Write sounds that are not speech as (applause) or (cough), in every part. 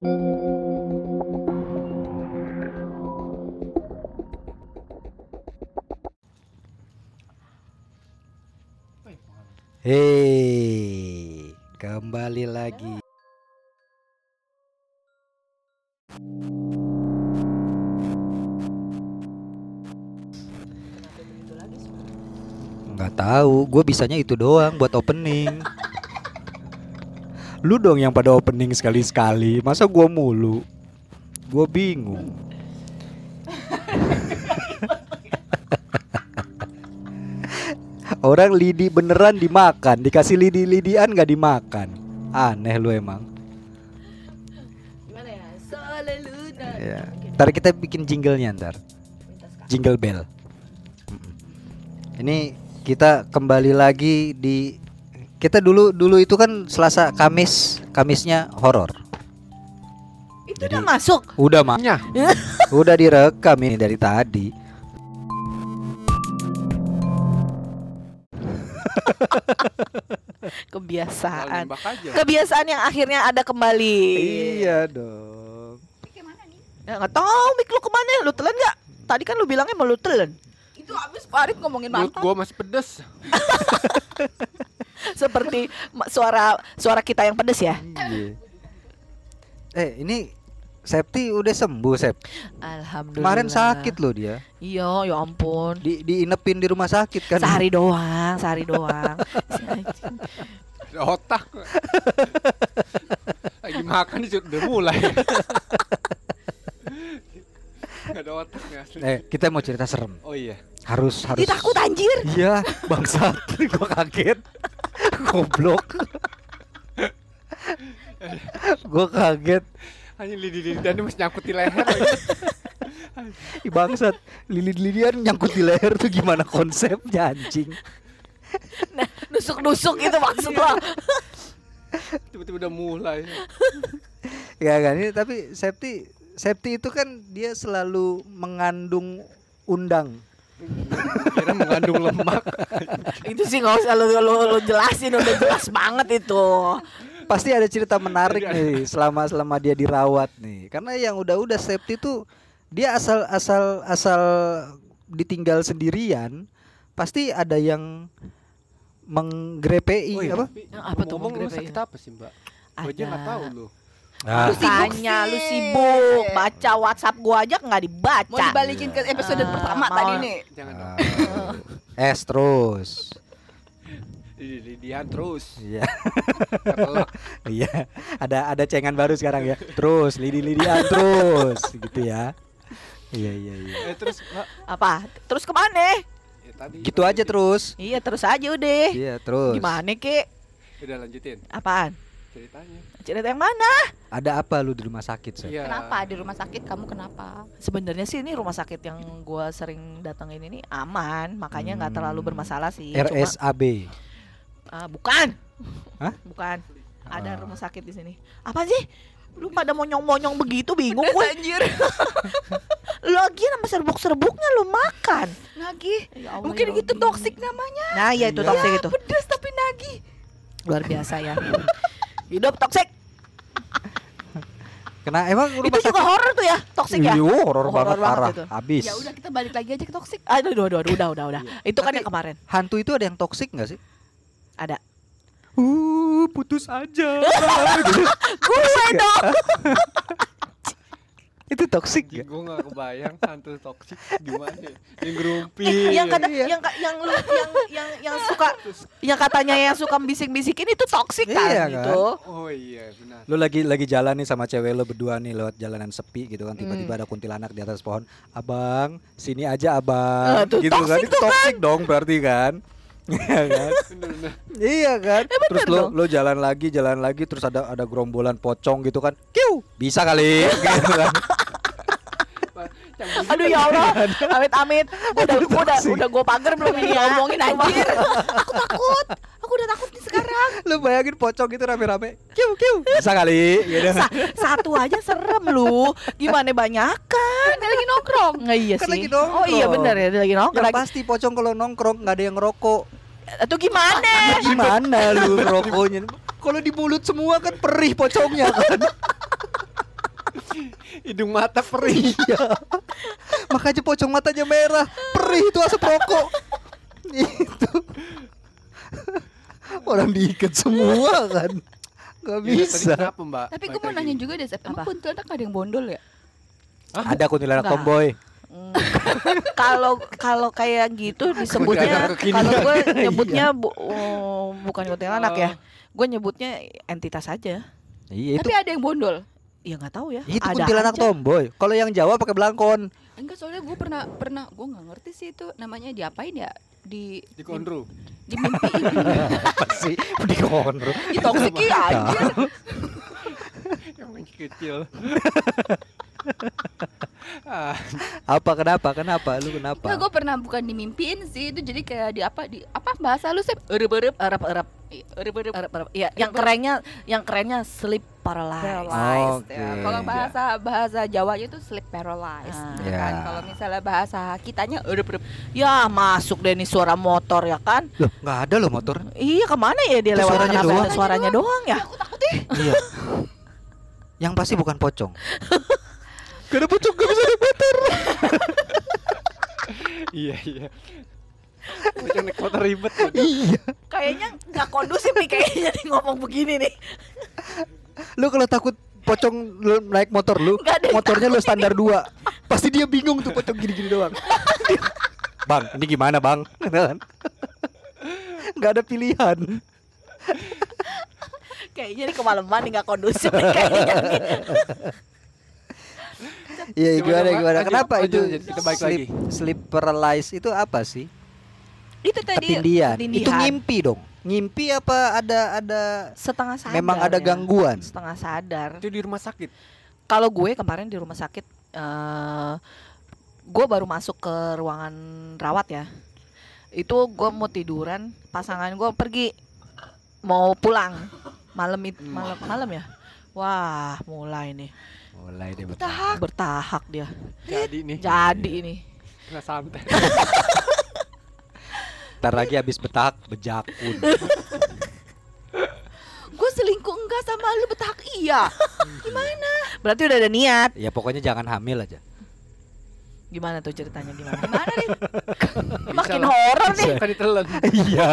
Hei, kembali lagi. Nggak tahu, gue bisanya itu doang buat opening. Lu dong yang pada opening sekali-sekali, masa gua mulu? Gue bingung. (laughs) Orang lidi beneran dimakan, dikasih lidi-lidian nggak dimakan. Aneh lu emang. Gimana ya? Ya. Ntar kita bikin jinglenya ntar, jingle bell. Ini kita kembali lagi di kita dulu dulu itu kan Selasa Kamis, Kamisnya horor. Itu Jadi- udah masuk. Udah mah, (laughs) udah direkam ini dari tadi. (laughs) Kebiasaan. Kebiasaan yang akhirnya ada kembali. Iya dong. Ya, nggak tahu mik lu ke mana? Lu telan nggak? Tadi kan lu bilangnya mau lu telan. Itu abis Farid ngomongin Mulut mantan. gua masih pedes. (laughs) Seperti suara suara kita yang pedes ya. Iya. Eh ini Septi udah sembuh Sep. Alhamdulillah. Kemarin sakit loh dia. Iya, ya ampun. Di diinepin di rumah sakit kan. Sehari doang, sehari doang. (laughs) Otak. (laughs) Lagi makan udah mulai. (laughs) Gak ada otaknya asli. Eh kita mau cerita serem. Oh iya. Harus harus. Ih, takut anjir. Iya bangsat. (laughs) Gua kaget. Goblok. Gua kaget. Hanya lidi-lidian masih nyangkut di leher. Ih, bangsat. Lilin-lilian nyangkut di leher tuh gimana konsepnya anjing. Nah, nusuk-nusuk itu maksud lo. Tiba-tiba udah mulai. Ya kan ini tapi Septi Septi itu kan dia selalu mengandung undang. Kira mengandung lemak. itu sih nggak usah lu, lu, lu jelasin udah jelas banget itu. Pasti ada cerita menarik ada- nih selama selama dia dirawat nih. Karena yang udah-udah Septi tuh dia asal asal asal ditinggal sendirian pasti ada yang menggrepei Oh iya. apa? apa tuh, ngomong lu sakit apa sih mbak? Gua aja nggak tahu lu. Ah, Lu tanya, lu sibuk baca WhatsApp gua aja nggak dibaca. Mau dibalikin ke episode Ah, pertama mau. tadi nih. Jangan dong. ah. es terus. Lidi-lidian terus. Iya. (laughs) Iya. Ada ada cengan baru sekarang ya. Terus lidi-lidian terus (laughs) gitu ya. Iya iya iya. Eh terus. Apa? Terus ke mana? Ya, tadi Gitu aja terus. Iya terus aja udah. Iya terus. Gimana ki? Udah lanjutin Apaan? ceritanya. Cerita yang mana? Ada apa lu di rumah sakit, Sep? Iya. Kenapa di rumah sakit kamu kenapa? Sebenarnya sih ini rumah sakit yang gua sering datengin ini aman, makanya nggak Hmm. terlalu bermasalah sih. Cuma- RSAB. Ah, bukan. Hah? Bukan. Ada Ah. rumah sakit di sini. Apa sih? Lu pada monyong-monyong begitu bingung gue. anjir. (laughs) Lagi sama serbuk-serbuknya lu makan. Nagih. Ya Allah, Mungkin ya gitu Rabbi. toksik namanya. Nah, ya itu Iya. toksik itu. Pedes tapi nagih. Luar biasa ya. (laughs) Hidup toksik. Kena emang rumah Itu juga sakit. horor tuh ya, toksik ya. Iya, horor Oh, banget banget parah. itu. Habis. Ya udah kita balik lagi aja ke toksik. Aduh, aduh, aduh, aduh, udah, udah, udah. Itu kan Tapi- yang kemarin. Hantu itu ada yang toksik nggak sih? Ada. Uh, putus aja. (laughs) Gue dong. (laughs) Itu toksik ya? Gue gak kebayang hantu toksik gimana ya. Yang gerumpi yang kata Iya. yang yang lu yang yang yang suka yang katanya yang suka bisik-bisikin itu toksik kan Iya, kan? itu. Oh iya benar Lu lagi lagi jalan nih sama cewek lo berdua nih lewat jalanan sepi gitu kan tiba-tiba Hmm. ada kuntilanak di atas pohon. Abang, sini aja abang. Gitu kan. Itu toksik dong berarti kan. Iya kan? Iya kan? Eh, terus lo dong. lo jalan lagi, jalan lagi terus ada ada gerombolan pocong gitu kan. Kiu, bisa kali (laughs) gitu kan. Aduh ya Allah, amit amit. Udah udah udah gue pagar belum ini ya. Ngomongin anjir. (laughs) Aku takut. Aku udah takut sekarang. Lu bayangin pocong gitu rame-rame. Kiu, kiu. Bisa kali gitu. Sa- satu aja serem lu. Gimana banyakan? Dia lagi nongkrong. Nggak iya Kan sih. lagi nongkrong. Oh iya benar ya, dia lagi nongkrong. Yang Lagi. pasti pocong kalau nongkrong nggak ada yang ngerokok. Atau gimana? Gimana lu rokoknya? Kalau di mulut semua kan perih pocongnya kan. Hidung mata perih. Iya. Makanya pocong matanya merah, perih itu asap rokok. itu. Orang diikat semua (laughs) kan. Gak Iya, bisa. Kenapa mbak? Tapi gue mau nanya juga deh, Sep. Emang Apa? kuntilanak ada yang bondol ya? Ada kuntilanak tomboy. Mm. (laughs) Kalau kalau kayak gitu disebutnya kalau gue nyebutnya bu, oh, bukan kuntilanak ya. Gue nyebutnya entitas aja. Iya itu. Tapi ada yang bondol. Ya nggak tahu ya. Itu Ada kuntilanak aja. tomboy. Kalau yang Jawa pakai belangkon. Enggak, soalnya gue pernah pernah gue nggak ngerti sih itu namanya diapain ya? Di Di kondro. di mimpiin. (laughs) Apa sih? Di konro. Di toksik ya anjir. Yang kecil. (laughs) (laughs) Apa kenapa? Kenapa? Lu kenapa? Enggak, gue pernah bukan dimimpiin sih itu jadi kayak di apa di apa bahasa lu Sep? Erep erep erep erep Erep erep. erep erep. Ya, yang kerennya yang kerennya sleep paralyzed. paralyzed Oke. ya. Kalau bahasa bahasa Jawanya itu sleep paralyzed Ah. ya kan. Ya. Kalau misalnya bahasa kitanya erep erep. Ya masuk deh nih suara motor ya kan? Loh, nggak ada loh motor. Iya ke mana ya dia Itu lewat suaranya doang. suaranya doang ya? iya. Yang pasti bukan pocong. (laughs) Gak ada pocong, gak bisa naik motor. iya iya. Macam naik motor ribet. tuh. iya. Kayaknya nggak kondusif nih kayaknya nih ngomong begini nih. Lu kalau takut pocong lu naik motor lu, motornya lu standar dua. Pasti dia bingung tuh pocong gini-gini doang. (laughs) bang, ini gimana bang? Kan? Nggak ada pilihan. Kayaknya nih kemalaman nih nggak kondusif nih kayaknya. nih. (laughs) Iya, Coba, gimana gimana? Lanjut, Kenapa lanjut, itu lanjut. Kita balik sleep, lagi. sleep paralysis itu apa sih? Itu tadi Ketindian. Itu ketindihan. ngimpi dong. Ngimpi apa ada ada Setengah sadar. memang ada ya. gangguan? Setengah sadar. Itu di rumah sakit. Kalau gue kemarin di rumah sakit, eh gue baru masuk ke ruangan rawat ya. Itu gue mau tiduran, pasangan gue pergi mau pulang malam itu malam malam ya. Wah, mulai nih Mulai deh Tahak. bertahak dia. Jadi nih. Jadi ini. Kena santet. Ntar lagi habis betak bejakun. (laughs) gue selingkuh enggak sama lu betahak iya. (laughs) Berarti udah ada niat. ya pokoknya jangan hamil aja. Gimana tuh ceritanya gimana? Gimana nih? (laughs) Makin horor nih, Kan ditelan. Iya.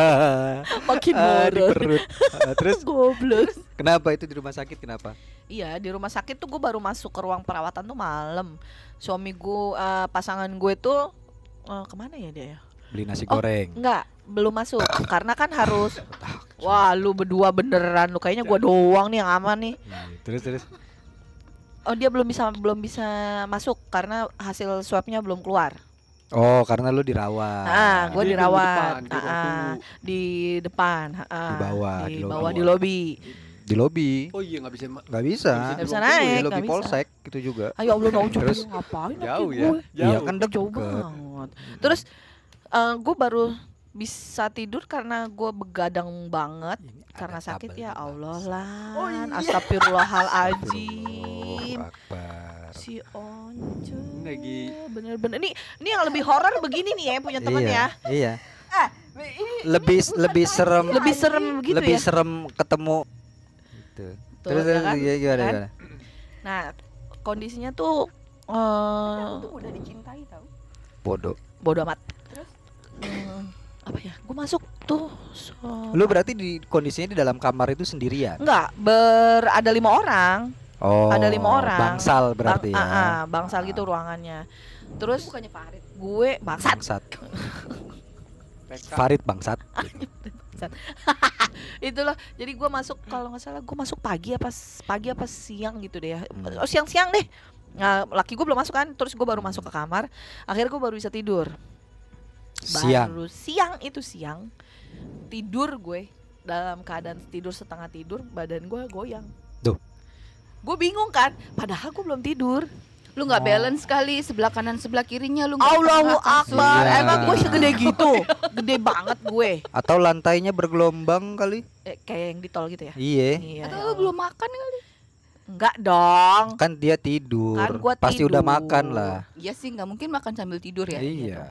(laughs) makin Ah, horor. perut. Ah, Terus (laughs) Goblok. kenapa itu di rumah sakit kenapa? Iya di rumah sakit tuh gue baru masuk ke ruang perawatan tuh malam. Suami gue, eh, pasangan gue tuh eh, ke mana ya dia ya? Beli nasi Oh. goreng. Enggak, belum masuk karena kan harus. Wah lu berdua beneran lu kayaknya gue doang nih yang aman nih. Hmm, Terus terus. Oh dia belum bisa belum bisa masuk karena hasil swabnya belum keluar. Oh, karena lu dirawat. Nah, gue Dia dirawat depan, dia Ah, ah, di depan, ah, ah, Di bawah, di di lobi. bawah di lobi. Di lobi. Oh iya nggak bisa. Nggak bisa. Nggak bisa Di naik, lobi nggak bisa. polsek itu juga. Ayo Allah mau coba Terus? ngapain Jauh ya. gue? Iya Jauh. kan Jauh deket. banget. Terus gue baru bisa tidur karena gue begadang banget Ini karena sakit ya Allah lah. Oh iya. Astagfirullahaladzim. Allahu Akbar. Si Once. Lagi- Bener-bener ini ini yang lebih horor begini nih ya punya temen iya, ya. Iya. Ah, Lebih lebih serem. Lebih serem begitu lebih ya. serem ketemu. Gitu. Tuh, Terus ya terus kan? iya, gimana Kan? gimana? Nah kondisinya tuh eh tuh udah dicintai tau. Bodoh. bodo amat. Hmm, apa ya? Gue masuk tuh. so- Lu berarti di kondisinya di dalam kamar itu sendirian? Enggak, ber ada lima orang. Oh. Ada lima orang. Bangsal berarti Bang- ya. ah, ah, bangsal gitu ruangannya. Terus Bukannya Farid. gue bangsat. Bangsat. Farid bangsat. (laughs) Itulah. Jadi gue masuk kalau nggak salah gue masuk pagi apa pagi apa siang gitu deh ya. Hmm. Oh, siang-siang deh. Nah, laki gue belum masuk kan, terus gue baru masuk ke kamar. Akhirnya gue baru bisa tidur. Siang. Baru siang itu siang tidur gue dalam keadaan tidur setengah tidur, badan gue goyang. Duh. Gue bingung kan, padahal gue belum tidur. Lu nggak Oh. balance sekali sebelah kanan sebelah kirinya lu nggak Allahu. Akbar, Iya. emang gue segede gitu, gede banget gue. Atau lantainya bergelombang kali? Eh, kayak yang di tol gitu ya? Iya. Iya. Atau ya lu belum makan kali? Enggak dong. Kan dia tidur. Kan gua Pasti udah tidur. makan lah. Iya sih nggak mungkin makan sambil tidur ya. Iya.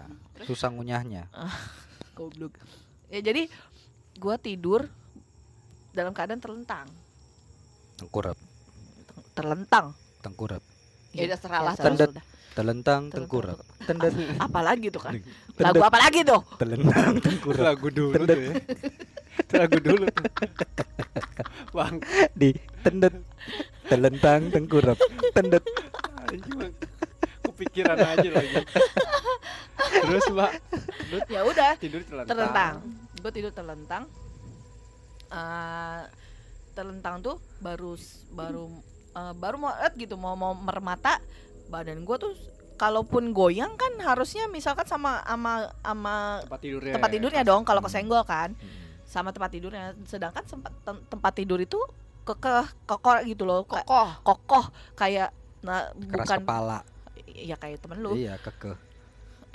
Susah ngunyahnya. (laughs) Goblok. Ya jadi gue tidur dalam keadaan terlentang, Tengkurap, terlentang. tengkurap. Ya udah serah lah. Ya, Tendet. sudah. Telentang tengkurap. Tendet Apalagi tuh kan? Tendet. Lagu apa lagi tuh? telentang (laughs) tengkurap. lagu dulu tuh ya lagu dulu tuh. bang Di tendet telentang tengkurap. Tendet anjing bang kepikiran aja lagi terus mbak lu Ya udah, tidur telentang terlentang. Gue tidur terlentang. Eh, terlentang tuh baru baru eh, baru mau eh, gitu mau mau mermata badan gue tuh kalaupun goyang kan harusnya misalkan sama sama sama tempat tidurnya tempat tidurnya dong kalau Hmm. kesenggol kan sama tempat tidurnya sedangkan sempat tem- tempat tidur itu kekeh kokoh gitu loh Kokoh. kokoh kayak nah keras bukan kepala. Ya kayak temen lu Iya, kekeh.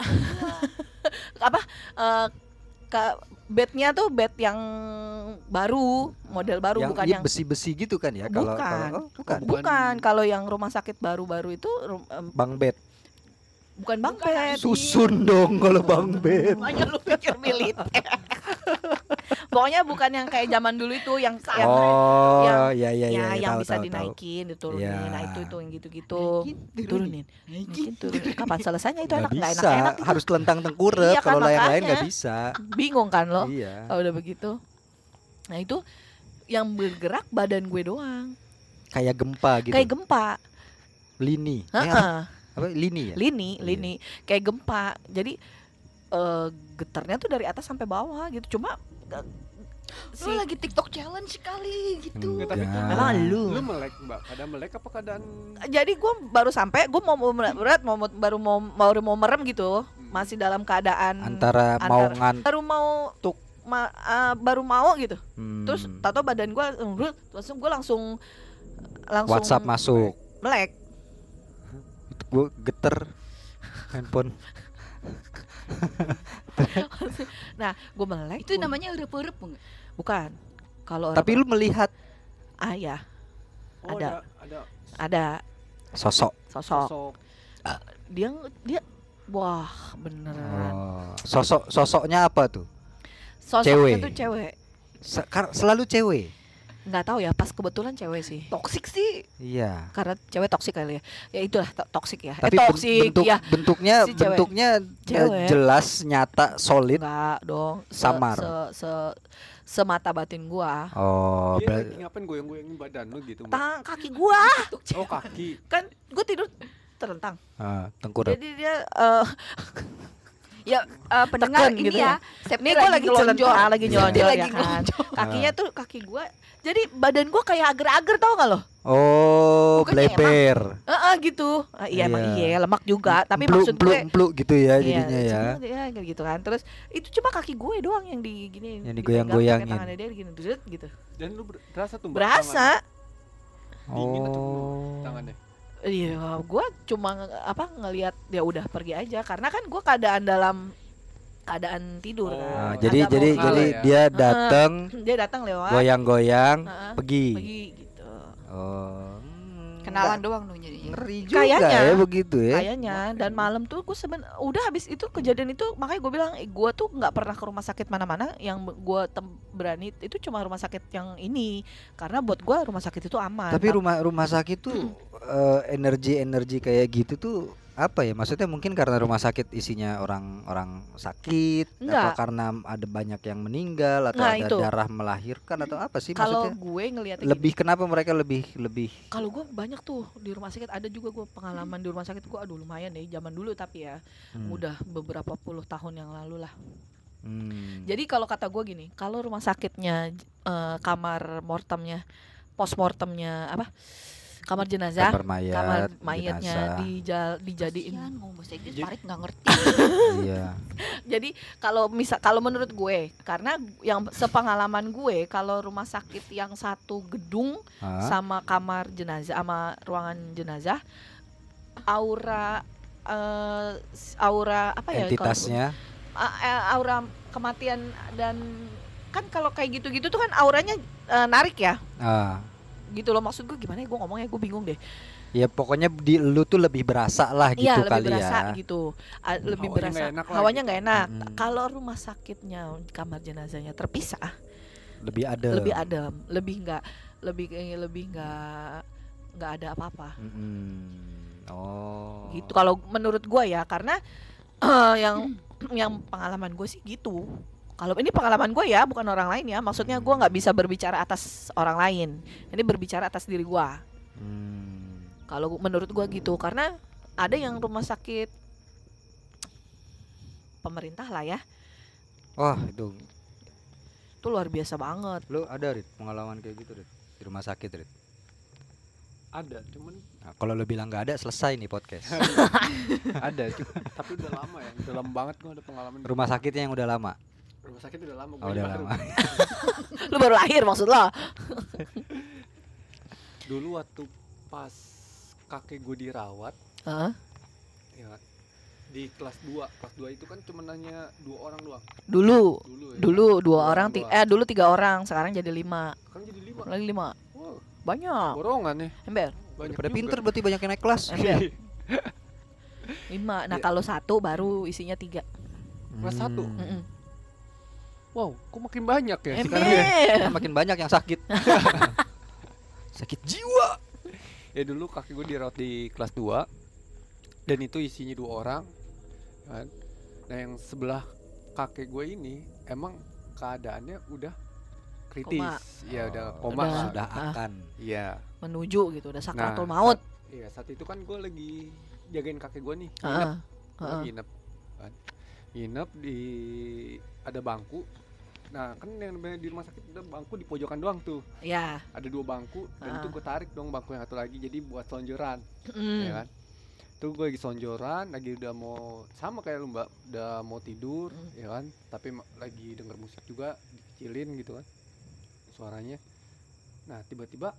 (laughs) apa eh, ke bednya tuh bed yang baru model baru yang bukan iya, yang besi-besi gitu kan ya kalau Bukan. kalau oh, bukan. Bu- bukan kalau yang rumah sakit baru-baru itu em, Bang bed. Bukan bang Bukan, bed Susun dong kalau Bang bed. Makanya lu pikir militer (laughs) pokoknya bukan yang kayak zaman dulu itu yang yang Oh, yang- ya ya ya, ya, yang tahu, bisa tahu, tahu. dinaikin diturunin Ya. nah itu itu yang gitu-gitu Naikin, turunin naikin turunin kapan selesainya itu enak nggak bisa, enak enak itu. harus telentang tengkurap. Iya kan, kalau yang lain nggak bisa. bingung kan lo Iya. kalau udah begitu nah itu yang bergerak badan gue doang Kayak gempa gitu. kayak gempa lini. Eh, Heeh. Apa lini ya? lini Iya. lini kayak gempa jadi eh, getarnya tuh dari atas sampai bawah gitu cuma eh, si Lu lagi TikTok challenge sekali gitu. Tapi Enggak. Memang lu. lu melek mbak keadaan melek apa keadaan jadi gue baru sampai gue mau mau berat mau mau- baru mau baru mau merem gitu Hmm. masih dalam keadaan Antara mau antara- ngan baru mau tuk ma- ah, baru mau gitu hmm, terus tato badan gue langsung gue langsung langsung WhatsApp masuk. melek Gue geter handphone. (laughs) nah gue melek Itu gua- namanya enggak? bukan kalau Tapi lu melihat ah ya oh, Ada. ada ada sosok. sosok sosok dia dia wah beneran Oh, sosok sosoknya apa tuh? sosoknya cewek. tuh cewek Se- selalu cewek. Nggak tahu ya pas kebetulan cewek sih Toxic sih. Iya. karena cewek toksik kali ya ya itulah to- toksik ya Tapi eh, toksik bentuk ya bentuknya Si cewek. bentuknya eh, Cewek. jelas, nyata, solid. enggak dong se, Samar. se, se, semata batin gua Oh, dia ber- lagi ngapain goyang-goyangin badan lu gitu tang kaki gua oh kaki kan gua tidur terlentang ah, tengkurap. jadi dia eh (laughs) Ya eh, pendengar Teken ini gitu ya. ya. Ini gua lagi celentang lagi Iya. nyonjol Dia ya lagi kan kakinya tuh kaki gua jadi badan gua kayak ager-ager tau gak lo Oh, Bukannya bleber. Heeh gitu. Ah, iya emang Iya. iya lemak juga, tapi Empluk, maksud empluk, gue empluk gitu ya iya, jadinya ya. kayak gitu kan. Terus itu cuma kaki gue doang yang di gini Yang digoyang-goyangin. tangannya dia gini gitu. dan lu ber- berasa tuh mbak Berasa Dingin atau Oh. tangannya iya gue cuma apa ngelihat ya udah pergi aja karena kan gue keadaan dalam keadaan tidur Oh. kan. Ah, jadi Agak jadi jadi ya. dia datang dia datang lewat goyang-goyang Heeh, pergi. pergi gitu. Oh. Hmm, Kenalan doang dong jadinya. Ngeri juga Kayaknya. ya begitu ya. Kayaknya dan malam tuh gue seben udah habis itu kejadian itu makanya gue bilang eh, gue tuh nggak pernah ke rumah sakit mana-mana yang gue berani itu cuma rumah sakit yang ini karena buat gue rumah sakit itu aman. Tapi rumah rumah sakit tuh eh, energi-energi kayak gitu tuh apa ya? Maksudnya mungkin karena rumah sakit isinya orang-orang sakit atau Enggak. karena ada banyak yang meninggal atau Nah, ada itu. darah melahirkan atau apa sih kalau gue ngelihatnya Lebih kenapa mereka lebih lebih kalau gue banyak tuh di rumah sakit ada juga gue pengalaman di rumah sakit gue aduh lumayan deh zaman dulu tapi ya hmm, udah beberapa puluh tahun yang lalu lah hmm. jadi kalau kata gue gini kalau rumah sakitnya eh, kamar mortemnya post mortemnya apa kamar jenazah. Kamar mayat, kamar mayatnya dijal, dijadiin. Kasian ngomong bahasa Inggris Farid nggak ngerti. (laughs) iya. (laughs) jadi kalau misal kalau menurut gue karena yang sepengalaman gue kalau rumah sakit yang satu gedung Hah? sama kamar jenazah sama ruangan jenazah aura eh, s- aura apa ya entitasnya? a- aura kematian dan kan kalau kayak gitu-gitu tuh kan auranya eh, narik ya? Ah gitu loh. Maksud gue gimana ya? Gue ngomongnya gue bingung deh. Ya pokoknya di lu tuh lebih berasa lah gitu iya lebih kali berasa ya gitu. A- lebih Hawanya berasa. nggak enak lah hawanya gitu. nggak enak. Mm. kalau rumah sakitnya kamar jenazahnya terpisah lebih ada lebih adem. Lebih nggak lebih kayak lebih nggak nggak ada apa-apa. Mm-mm. Oh. gitu. Kalau menurut gua ya karena eh, (clears throat) yang yang pengalaman gue sih gitu kalau ini pengalaman gue ya bukan orang lain ya maksudnya gua nggak bisa berbicara atas orang lain ini berbicara atas diri gua Hmm. kalau menurut gua gitu karena ada yang rumah sakit pemerintah lah ya Wah, itu itu luar biasa banget lu ada Rit pengalaman kayak gitu Rit di rumah sakit Rit. Ada, cuman Nah, kalau lu bilang nggak ada selesai nih podcast. (laughs) ada, cu- tapi udah lama ya. Udah lama banget gua ada pengalaman. di rumah sakitnya yang udah lama. Rumah sakit udah lama. Oh, gua udah baru. lama. (laughs) lu baru lahir maksud lo (laughs) Dulu waktu pas kakek gue dirawat, Hah? ya di kelas 2 kelas 2 itu kan cuma hanya dua orang doang dulu dulu ya dulu dua Dua orang orang doang. eh dulu tiga orang sekarang jadi lima kan jadi lima lagi lima wow banyak borongan ya ember banyak Pada juga. pinter berarti banyak yang naik kelas. ember (laughs) lima nah Iya. kalau satu baru isinya tiga Kelas satu? Hmm. Mm-mm. Wow kok makin banyak ya sekarang ya Kan makin banyak yang sakit. (laughs) sakit jiwa. ya dulu kakek gue dirawat di kelas 2 dan itu isinya dua orang kan nah yang sebelah kakek gue ini emang keadaannya udah kritis Koma. ya udah Oh, koma Udah. sudah Ah. akan. iya menuju gitu udah sakratul Nah, maut saat- iya saat itu kan gue lagi jagain kakek gue nih nginep Heeh. Gua Heeh. nginep kan nginep di ada bangku nah kan yang namanya di rumah sakit ada bangku di pojokan doang tuh. Ya ada dua bangku dan itu Ah. gue tarik dong bangku yang satu lagi jadi buat selonjoran Mm. ya kan? Tuh gue lagi sonjoran lagi udah mau sama kayak lu mbak udah mau tidur Hmm. ya kan? Tapi lagi denger musik juga dikecilin gitu kan suaranya. Nah tiba-tiba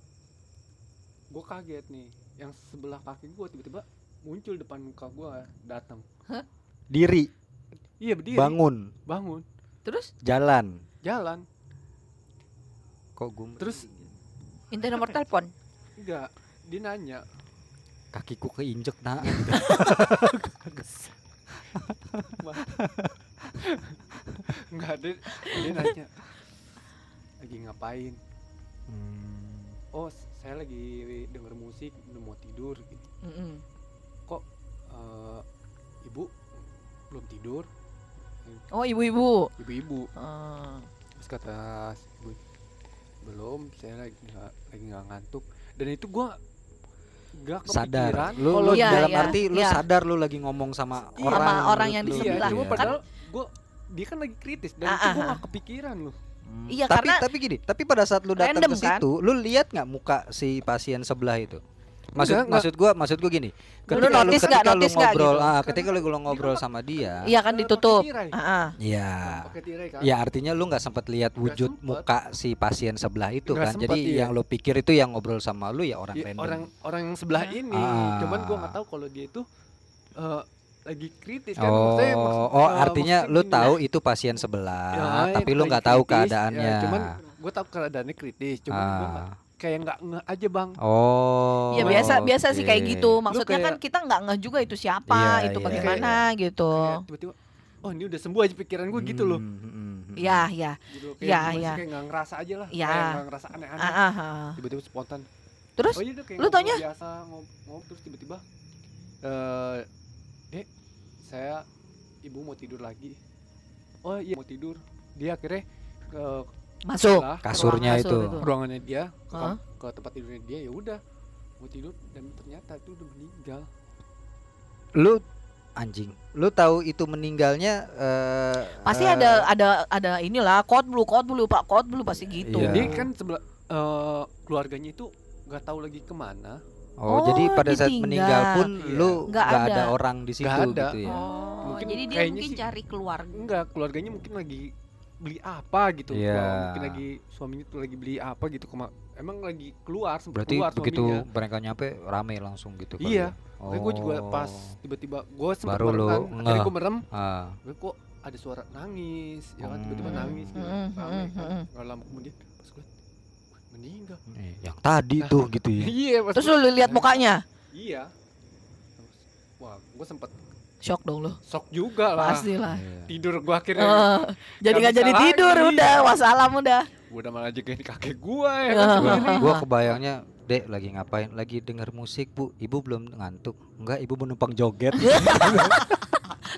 gue kaget nih yang sebelah kaki gue tiba-tiba muncul depan muka gue datang. Diri, iya berdiri. Bangun, bangun terus jalan. jalan Kok gue Terus- Minta nomor (laughs) telepon. enggak dia nanya kakiku keinjek nak. (laughs) enggak dia, dia nanya lagi ngapain Hmm. oh saya lagi denger musik udah mau tidur gitu Mm-mm. eh, ibu belum tidur oh ibu-ibu ibu-ibu Eh, terus kata si ibu belum saya lagi nggak lagi nggak ngantuk dan itu gua nggak sadar. kepikiran Lu, kalau lu Iya, dalam iya, arti lu iya. sadar lu lagi ngomong sama Iya. orang. Sama orang yang di lu. iya sebelah. cuma padahal gua dia kan lagi kritis dan Ah, itu ah, gua ah. nggak kepikiran loh Hmm. Iya, tapi karena tapi gini, tapi pada saat lu datang ke kan? situ, lu lihat nggak muka si pasien sebelah itu? Maksud Enggak, maksud gua maksud gua gini. Lu Ketika lu, notice nggak, ketika lu notice nggak ngobrol, gitu? ah, ketika lu lu ngobrol sama dia, iya kan ditutup. Iya. pakai tirai kan Ya artinya lu nggak sempat lihat wujud sempet. muka si pasien sebelah itu kan. sempet, Jadi iya. yang lu pikir itu yang ngobrol sama lu ya orang Iya, random. orang orang yang sebelah ini Ah. cuman gua nggak tahu kalau dia itu eh, lagi kritis kan Maksudnya Oh, maksud- oh eh, artinya maksudnya lu gini, tahu itu pasien sebelah, ya, tapi lu nggak tahu ya, keadaannya. cuman gue tahu keadaannya kritis cuman Ah. Kayak nggak nge aja bang Oh. Ya biasa biasa sih kayak gitu. Maksudnya kayak- kan kita nggak ngeh juga itu siapa, Iya, itu iya, bagaimana gitu. kayak tiba-tiba oh ini udah sembuh aja pikiran gue gitu loh Hmm. Iya, iya. gitu loh. kayak Ya, ya. kayak nggak ngerasa aja lah Ya. kayak nggak ngerasa aneh-aneh Ah, ah, ah. tiba-tiba spontan Terus oh iya lu taunya? biasa ngob terus tiba-tiba eh dek saya ibu mau tidur lagi oh iya mau tidur dia akhirnya ke masuk. lah, Kasurnya Kasur itu. itu. ruangan- ruangannya dia ke, Hah? ke tempat tidurnya dia ya udah mau tidur dan ternyata itu udah meninggal Lu anjing. Lu tahu itu meninggalnya eh Pasti eh, ada ada ada inilah kod blue, kod blue, Pak, kod blue pasti gitu. Iya. jadi kan sebelah eh, keluarganya itu nggak tahu lagi ke mana Oh, Oh, jadi pada saat ditinggal. meninggal pun Iya. lu Nggak ada. ada. orang di situ Nggak ada. gitu ya. Oh, Mungkin jadi dia mungkin sih- cari keluarga. enggak keluarganya mungkin lagi beli apa gitu Iya. Wah, mungkin lagi suaminya tuh lagi beli apa gitu kema emang lagi keluar sempat Berarti keluar begitu suaminya mereka nyampe rame langsung gitu Iya. ya? Tapi gue juga Oh. pas tiba-tiba gue sempat Baru kan akhirnya ngeh. gue merem Ah. gue kok ada suara nangis ya kan tiba-tiba Hmm. nangis gitu Hmm, rame hmm, kan hmm. nggak lama kemudian pas gue meninggal Eh, yang tadi Nah. tuh gitu ya. (laughs) iya pas Terus lu lihat mukanya? iya Terus, wah gue sempat Shock dong lu. shock juga lah Pasti lah. Iya. tidur gue akhirnya Eh, jadi Nggak jadi bisa tidur lagi. udah, wassalam udah. gue udah malah jagain kakek gue ya Ah. kan Gua, gua kebayangnya Dek lagi ngapain? Lagi denger musik bu. Ibu belum ngantuk? Enggak, ibu mau numpang joget. (laughs)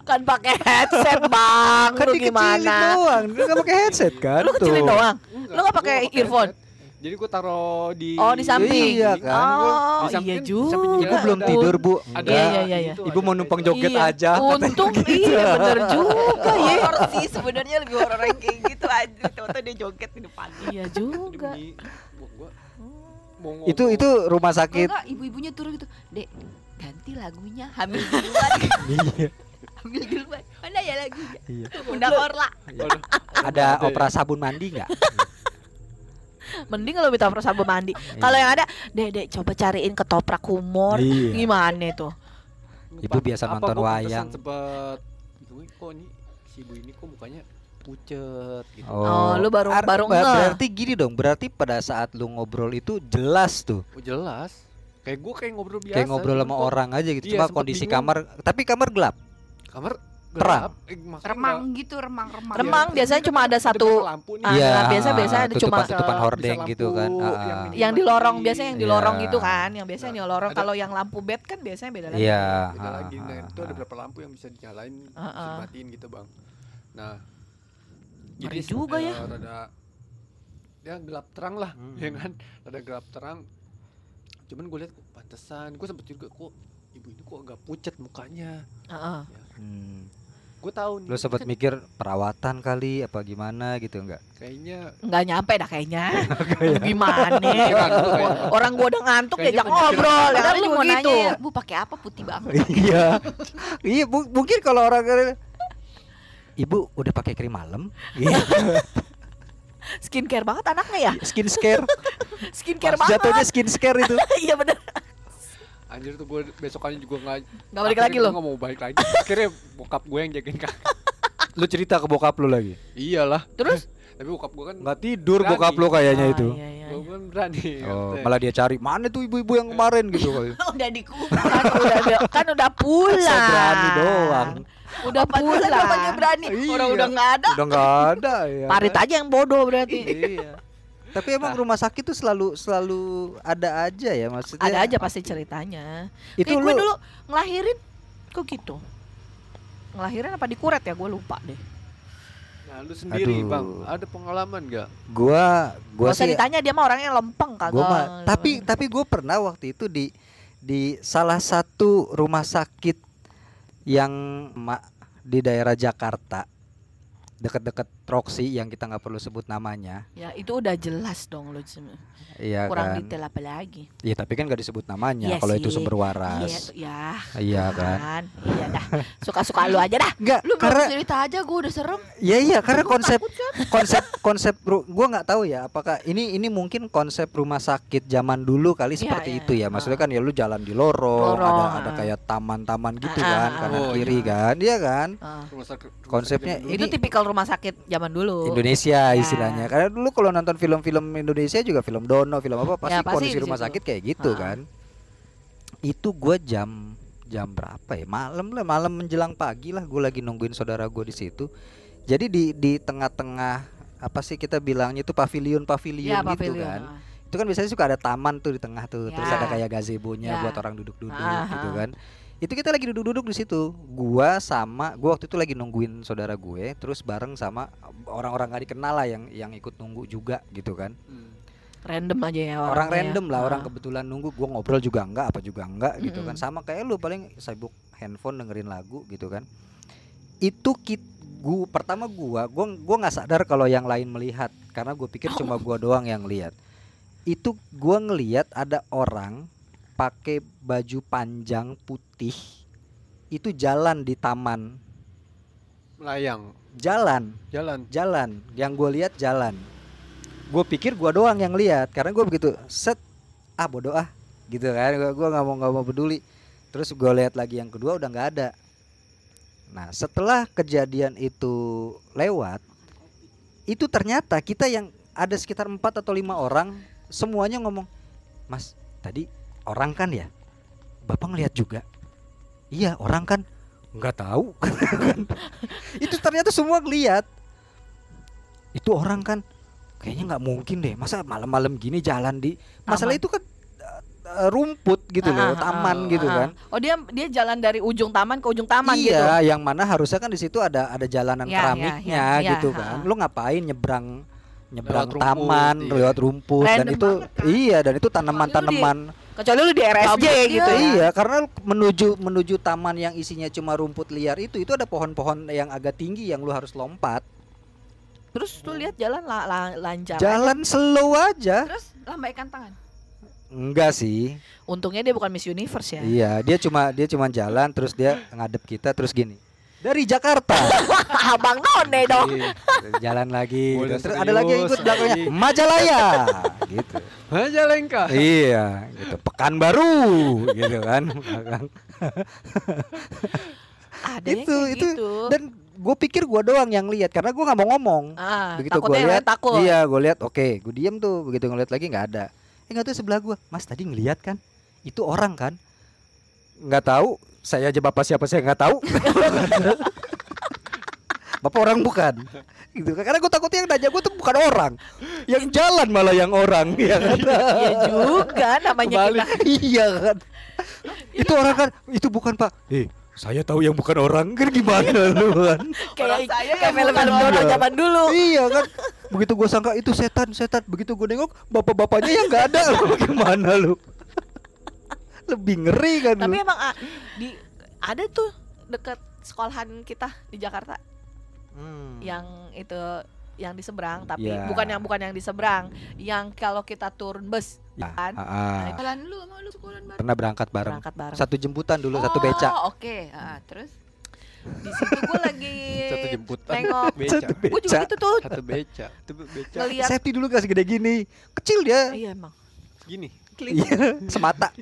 Kan pakai headset bang, kan lu gimana? doang. Dia nggak pakai headset kan? Lu kecilin Tuh. doang. Lu nggak gua pakai earphone? Jadi gue taruh di Oh di samping. Iya kan, gua- Oh di samping iya kan- juga. Ibu belum Ada- tidur bu. ada Enggak. Iya, iya, iya. itu, Ibu mau numpang joget Iya. aja. Untung iya bener juga ya. horor sih sebenarnya lebih horor yang kayak gitu aja. Tahu-tahu dia joget di depan. Iya juga. bunyi, gua, gua mau Itu itu rumah sakit. enggak ibu-ibunya turun gitu. Dek, ganti lagunya. Hamil (laughs) duluan. Iya. Hamil duluan. Mana ya lagunya? Iya. Undang Orla. Ada opera sabun mandi nggak? (laughs) (laughs) Mending kalau minta sabun mandi. Kalau yang ada, dek dek coba cariin ketoprak humor. Iya. Gimana tuh? Ibu biasa Apa nonton wayang. Gue kok ini si ibu ini kok mukanya pucet gitu. Oh, lu baru- Ar- baru ba- ngeh. Berarti gini dong, berarti pada saat lu ngobrol itu jelas tuh. Oh, jelas. Kayak gue kayak ngobrol biasa. Kayak ngobrol cuman sama orang aja gitu. Iya, Cuma kondisi bingung. kamar, tapi kamar gelap. Kamar Terang. gelap. Eh, Remang gitu, remang-remang. Remang Iya, biasanya kan cuma ada ada satu lampu nih. Ah, Iya, nah, biasa biasa ada cuma tutupan hordeng gitu kan. Ah, yang ah. ini. yang di lorong biasanya yang di Iya. lorong gitu kan, yang biasanya Nah, di lorong. ada- Kalau yang lampu bed kan biasanya beda lagi. Iya. Beda ah, lagi. Nah, ah, itu ada ah. beberapa lampu yang bisa dinyalain, bisa Ah, ah. dimatiin gitu, Bang. Nah, se- juga ya. Rada ya gelap terang lah, Hmm. ya kan? Rada gelap terang. Cuman gue lihat pantesan, gue sempet juga kok ibu ini kok agak pucat mukanya. Heeh. Hmm. Gue tahu nih. Lu sempat (laughs) mikir perawatan kali apa gimana gitu enggak? kayaknya nggak nyampe dah kayaknya. (laughs) Gimana? (laughs) Ngantuk kayak. Orang gua udah ngantuk Kayaknya diajak ngobrol, ya kan lu mau gitu. nanya, Bu pakai apa putih banget? iya. Iya, bu- mungkin kalau orang Ibu udah pakai krim malam? Iya. Skincare banget anaknya ya. skin scare. Skincare banget. Jatuhnya skin scare itu. Iya bener. Anjir tuh gue besokannya juga nggak Nggak balik lagi gua lo. nggak mau balik lagi akhirnya bokap gue yang jagain kak (laughs) Lu cerita ke bokap lu lagi. iyalah Terus? (laughs) tapi bokap gue kan Nggak tidur Berani. bokap lu kayaknya Ah, itu. Iya, iya, gue iya. kan berani Oh, malah dia cari mana tuh ibu-ibu yang kemarin gitu kali. (laughs) Udah dikubur. Kan udah kan udah pulang. Saya berani doang. Udah namanya pulang. berani. Orang Iya. udah nggak ada. Udah nggak ada ya. Parit aja yang bodoh berarti. Iya. Tapi emang rumah sakit tuh selalu selalu ada aja ya maksudnya. Ada aja pasti ceritanya. Itu Kayak gue lu dulu ngelahirin kok gitu. Ngelahirin apa dikuret ya gue lupa deh. nah lu sendiri Aduh. bang ada pengalaman gak gua usah sih ditanya dia mah orangnya lempeng kagak. gua mah tapi tapi gue pernah waktu itu di di salah satu rumah sakit yang ma- di daerah Jakarta dekat-dekat Roxy yang kita nggak perlu sebut namanya ya itu udah jelas dong lu sem- iya kurang kan detail apa lagi. iya tapi kan gak disebut namanya Iya kalau itu sumber Iya, waras tuh, ya. iya kan Iya dah. Suka-suka lu aja dah. Enggak, Lu karena cerita aja gue udah serem. ya iya karena konsep konsep konsep ru- gua nggak tahu ya apakah ini ini mungkin konsep rumah sakit zaman dulu kali Iya, seperti iya, itu ya iya. maksudnya kan ya lu jalan di lorong, Lorong, ada ada ah. kayak taman-taman gitu Ah, kan ah, kanan ah. Oh, kiri iya. kan iya kan Ah. Konsepnya Itu Ini- tipikal rumah sakit zaman dulu. Indonesia Ya. istilahnya karena dulu kalau nonton film-film Indonesia juga film Dono film apa pasti, Ya, pasti kondisi di rumah situ. sakit kayak gitu Ah. kan itu gua jam jam berapa ya malam lah malam menjelang pagi lah gue lagi nungguin saudara gue di situ jadi di di tengah-tengah apa sih kita bilangnya itu pavilion pavilion Ya, gitu pavilion. kan itu kan biasanya suka ada taman tuh di tengah tuh terus Ya. ada kayak gazebo-nya Ya. buat orang duduk-duduk gitu kan itu kita lagi duduk-duduk di situ gua sama gua waktu itu lagi nungguin saudara gue terus bareng sama orang-orang gak dikenal lah yang yang ikut nunggu juga gitu kan Hmm. Random aja ya orang orangnya. random lah orang Ah. kebetulan nunggu gua ngobrol juga enggak apa juga enggak gitu kan Mm-mm. sama kayak lu paling sibuk handphone dengerin lagu gitu kan itu kit gua pertama gua gua gua nggak sadar kalau yang lain melihat karena gue pikir cuma gua doang yang lihat itu gua ngelihat ada orang pakai baju panjang putih itu jalan di taman. Melayang? Jalan. Jalan? Jalan. Yang gue lihat jalan. Gue pikir gua doang yang lihat karena gue begitu set ah bodoh ah gitu kan. Gua nggak mau nggak mau peduli. Terus gue lihat lagi yang kedua udah nggak ada. Nah setelah kejadian itu lewat itu ternyata kita yang ada sekitar empat atau lima orang semuanya ngomong mas tadi orang kan ya bapak ngelihat juga iya orang kan nggak tahu (laughs) itu ternyata semua ngeliat itu orang kan kayaknya nggak mungkin deh masa malam-malam gini jalan di masalah Taman. itu kan eh, rumput gitu Ah, loh, ah, taman ah, gitu ah. kan. Oh dia dia jalan dari ujung taman ke ujung taman gitu. iya, yang mana harusnya kan di situ ada ada jalanan Ya, ya, keramiknya ya, ya, gitu ha, kan. ha. Lu ngapain nyebrang nyebrang Lewat rumput, taman iya. lewat rumput dan Random itu banget kan. iya dan itu tanaman-tanaman Kecuali lu di RSJ Gabut dia. gitu ya. Iya, karena menuju menuju taman yang isinya cuma rumput liar itu itu ada pohon-pohon yang agak tinggi yang lu harus lompat. Terus lu lihat jalan la, la- lancar. Jalan slow aja. Terus lambaikan tangan. Enggak sih. Untungnya dia bukan Miss Universe ya. Iya, dia cuma dia cuma jalan terus dia ngadep kita terus gini. Dari Jakarta. (laughs) Abang None dong. Iya. jalan lagi gitu. Terus ada lagi yang ikut belakangnya lagi. Majalaya (laughs) gitu. Majalengka. iya, gitu. Pekanbaru gitu kan. Ada Itu- itu- gitu. Dan gue pikir gua doang yang lihat karena gua nggak mau ngomong. ah, begitu gue lihat takut. iya gue lihat oke gue diem tuh begitu ngeliat lagi nggak ada eh nggak tuh sebelah gue mas tadi ngeliat kan itu orang kan nggak tahu saya aja bapak siapa saya nggak tahu. (laughs) Bapak orang bukan. Gitu kan. Karena gue takutnya yang nanya gue tuh bukan orang. Yang jalan malah yang orang (laughs) ya kan? Iya juga namanya kita. (laughs) iya kan. Itu orang kan itu bukan pak. Eh saya tahu yang bukan orang. Kan gimana lu kan? Kayak saya kayak yang film bukan Dono orang. zaman dulu. iya kan. Begitu gue sangka itu setan setan. Begitu gue nengok bapak-bapaknya yang nggak ada. Lu gimana lu lebih ngeri kan Tapi lu emang ah, di ada tuh deket sekolahan kita di Jakarta Hmm. yang itu yang di seberang tapi Ya. bukan yang bukan yang di seberang yang kalau kita turun bus Ya, kan? ah, ah. Jalan lu sama lu sekolah bareng. pernah berangkat bareng berangkat bareng satu jemputan dulu satu beca Oh, oke. Ah, terus di situ gue lagi (laughs) Satu jemputan. nengok Beca. satu gue juga beca gitu tuh Satu beca. Itu beca. ngeliat safety dulu gak segede gini kecil dia iya emang Gini. iya. Semata.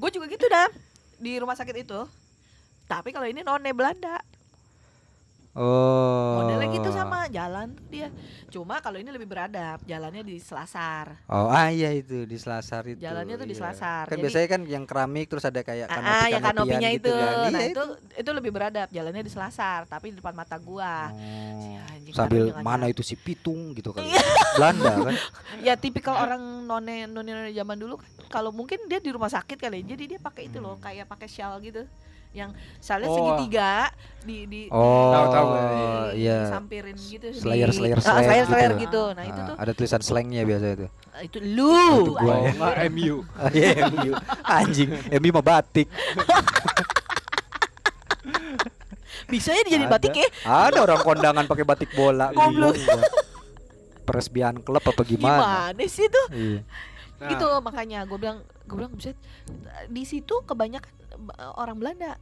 Gue juga gitu dah di rumah sakit itu. Tapi kalau ini none Belanda oh modelnya gitu sama jalan tuh dia cuma kalau ini lebih beradab jalannya di Selasar oh ah iya itu di selasar itu Jalannya tuh di iya. Selasar. kan Jadi- biasanya kan yang keramik terus ada kayak Ah, kanopi ah, yang kanopinya itu. kan. Nah, Iya, itu itu lebih beradab. Jalannya di Selasar, tapi di depan mata gua. Oh, Si anjing, sambil mana itu si pitung gitu kan. Belanda kan (laughs) Ya tipikal orang none none none zaman dulu kan. Kalau mungkin dia di rumah sakit kali. ya, Jadi dia pakai itu loh, Hmm. kayak pakai shawl gitu. Yang shawl Oh. segitiga di di oh Tahu, tahu, di- iya disampirin gitu di- slayer slayer Ah, slayer, slayer, slayer gitu. gitu. Nah, itu Ah, tuh ada tulisan slangnya biasa itu ah, itu lu. Itu gua Oh, ya. MU. (laughs) Iya MU anjing MU mah batik Bisa ya dijadiin batik ya? ada orang kondangan pakai batik bola Goblok. Presbian klub apa gimana Gimana sih tuh? iya Nah, gitu makanya gue bilang gue bilang buset di situ kebanyakan orang Belanda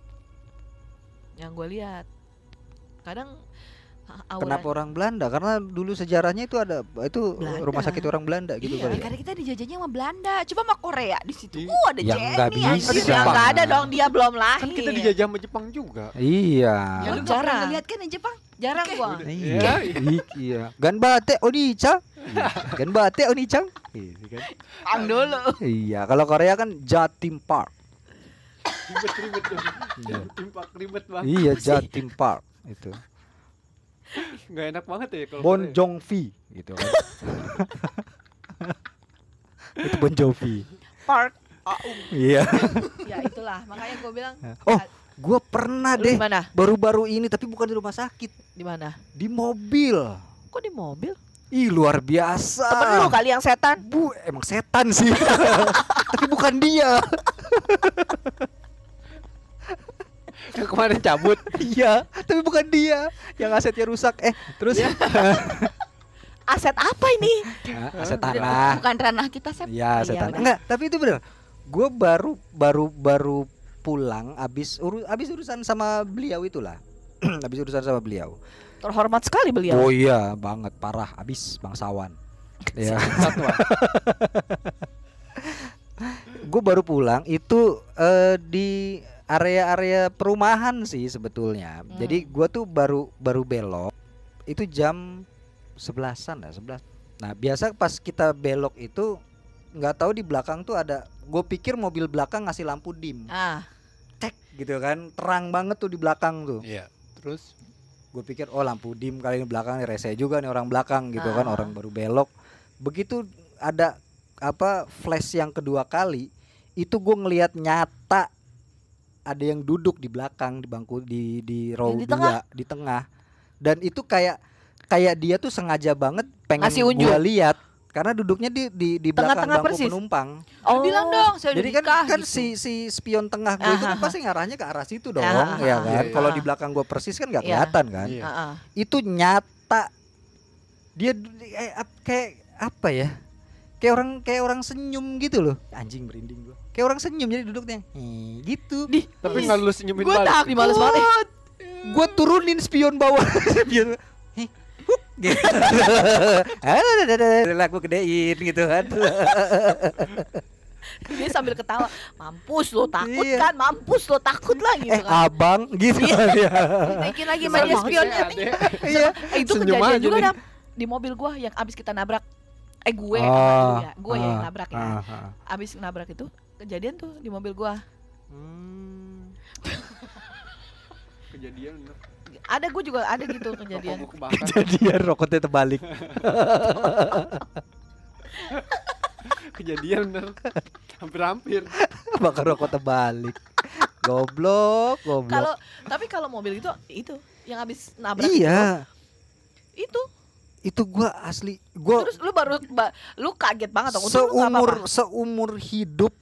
yang gue lihat kadang aura kenapa orang Belanda karena dulu sejarahnya itu ada itu Belanda. rumah sakit orang Belanda gitu Iya, kali Ya, karena kita dijajahnya sama Belanda. Coba sama Korea di situ. Iya. Uh, ada Yang Jenny. anjir. bisa. ya nggak ada dong dia belum lahir kan kita dijajah sama Jepang juga. iya Ya, lu Jarang. gak ngeliat kan di Jepang? jarang Oke. gua iya Ya, iya. iya ganbate onicha ganbate onichang Iya kan? Pang dulu. iya kalau Korea kan Jatim Park Ribet-ribet tuh. Iya. Timpak ribet banget. iya Jatim Park itu. Enggak enak banget ya kalau Bon Korea. Jovi gitu kan. Itu Bon Jovi. Park. Iya. Ya itulah. Makanya gue bilang oh gua pernah lu deh di mana baru-baru ini tapi bukan di rumah sakit. Di mana? Di mobil. Kok di mobil? Ih luar biasa. Temen lu kali yang setan? Bu emang setan sih. (laughs) Tapi bukan dia Yang kemarin cabut. (laughs) iya tapi bukan dia yang asetnya rusak eh terus (laughs) aset apa ini Ah, aset tanah Bukan ranah kita, Sep. Iya, aset Iya, tanah. Enggak, tapi itu benar. Gue baru baru baru pulang abis uru, abis urusan sama beliau itulah. (clears throat) abis urusan sama beliau. terhormat sekali beliau Oh iya, banget parah abis bangsawan. (laughs) ya. Gue baru pulang itu eh, di area-area perumahan sih sebetulnya. Hmm. Jadi gue tuh baru baru belok itu jam sebelasan lah sebelas. Nah biasa pas kita belok itu nggak tahu di belakang tuh ada. Gue pikir mobil belakang ngasih lampu dim, ah cek gitu kan, terang banget tuh di belakang tuh. Iya. Terus Gue pikir oh lampu dim kali ini belakang nih rese juga nih orang belakang gitu kan, Ah. orang baru belok. begitu ada apa flash yang kedua kali itu gue ngelihat nyata ada yang duduk di belakang di bangku di di row Yang di dua tengah? di tengah dan itu kayak kayak dia tuh sengaja banget pengen Ngasih unjuk. gue lihat karena duduknya di di di belakang Tengah-tengah bangku persis? penumpang Oh, bilang dong saya jadi kan nikah kan gitu. si si spion tengah gue itu kan pasti ngarahnya ke arah situ dong Aha. ya kan Iya, kalau iya. di belakang gue persis kan nggak Iya. kelihatan kan Iya. Heeh. itu nyata dia eh, kayak apa ya kayak orang kayak orang senyum gitu loh anjing merinding gua kayak orang senyum jadi duduknya eh, gitu Tapi nggak lu senyumin Gue balik. takut males banget. eh. gua turunin spion bawah (laughs) spion Heh, gitu. Aku gedein gitu kan (laughs) Dia sambil ketawa, mampus lo takut Iya. kan, mampus lo takut lah gitu eh kan. abang gitu ya Naikin lagi banget spionnya. iya Eh, itu kejadian juga. Dam. di mobil gua yang abis kita nabrak. Eh gue, Oh, sama ya. gue yang ah, nabrak ya. ah, ah. Abis nabrak itu kejadian tuh di mobil gua. Hmm. (laughs) Kejadian bener. Ada gue juga ada gitu kejadian. gua kebakar. Jadian rokoknya terbalik (laughs) Kejadian bener. Hampir-hampir. bakar rokok terbalik goblok goblok Kalau tapi kalau mobil itu itu yang abis nabrak iya itu, itu itu gua asli gua terus lu baru ba- lu kaget banget dong. Untung lu nggak seumur seumur hidup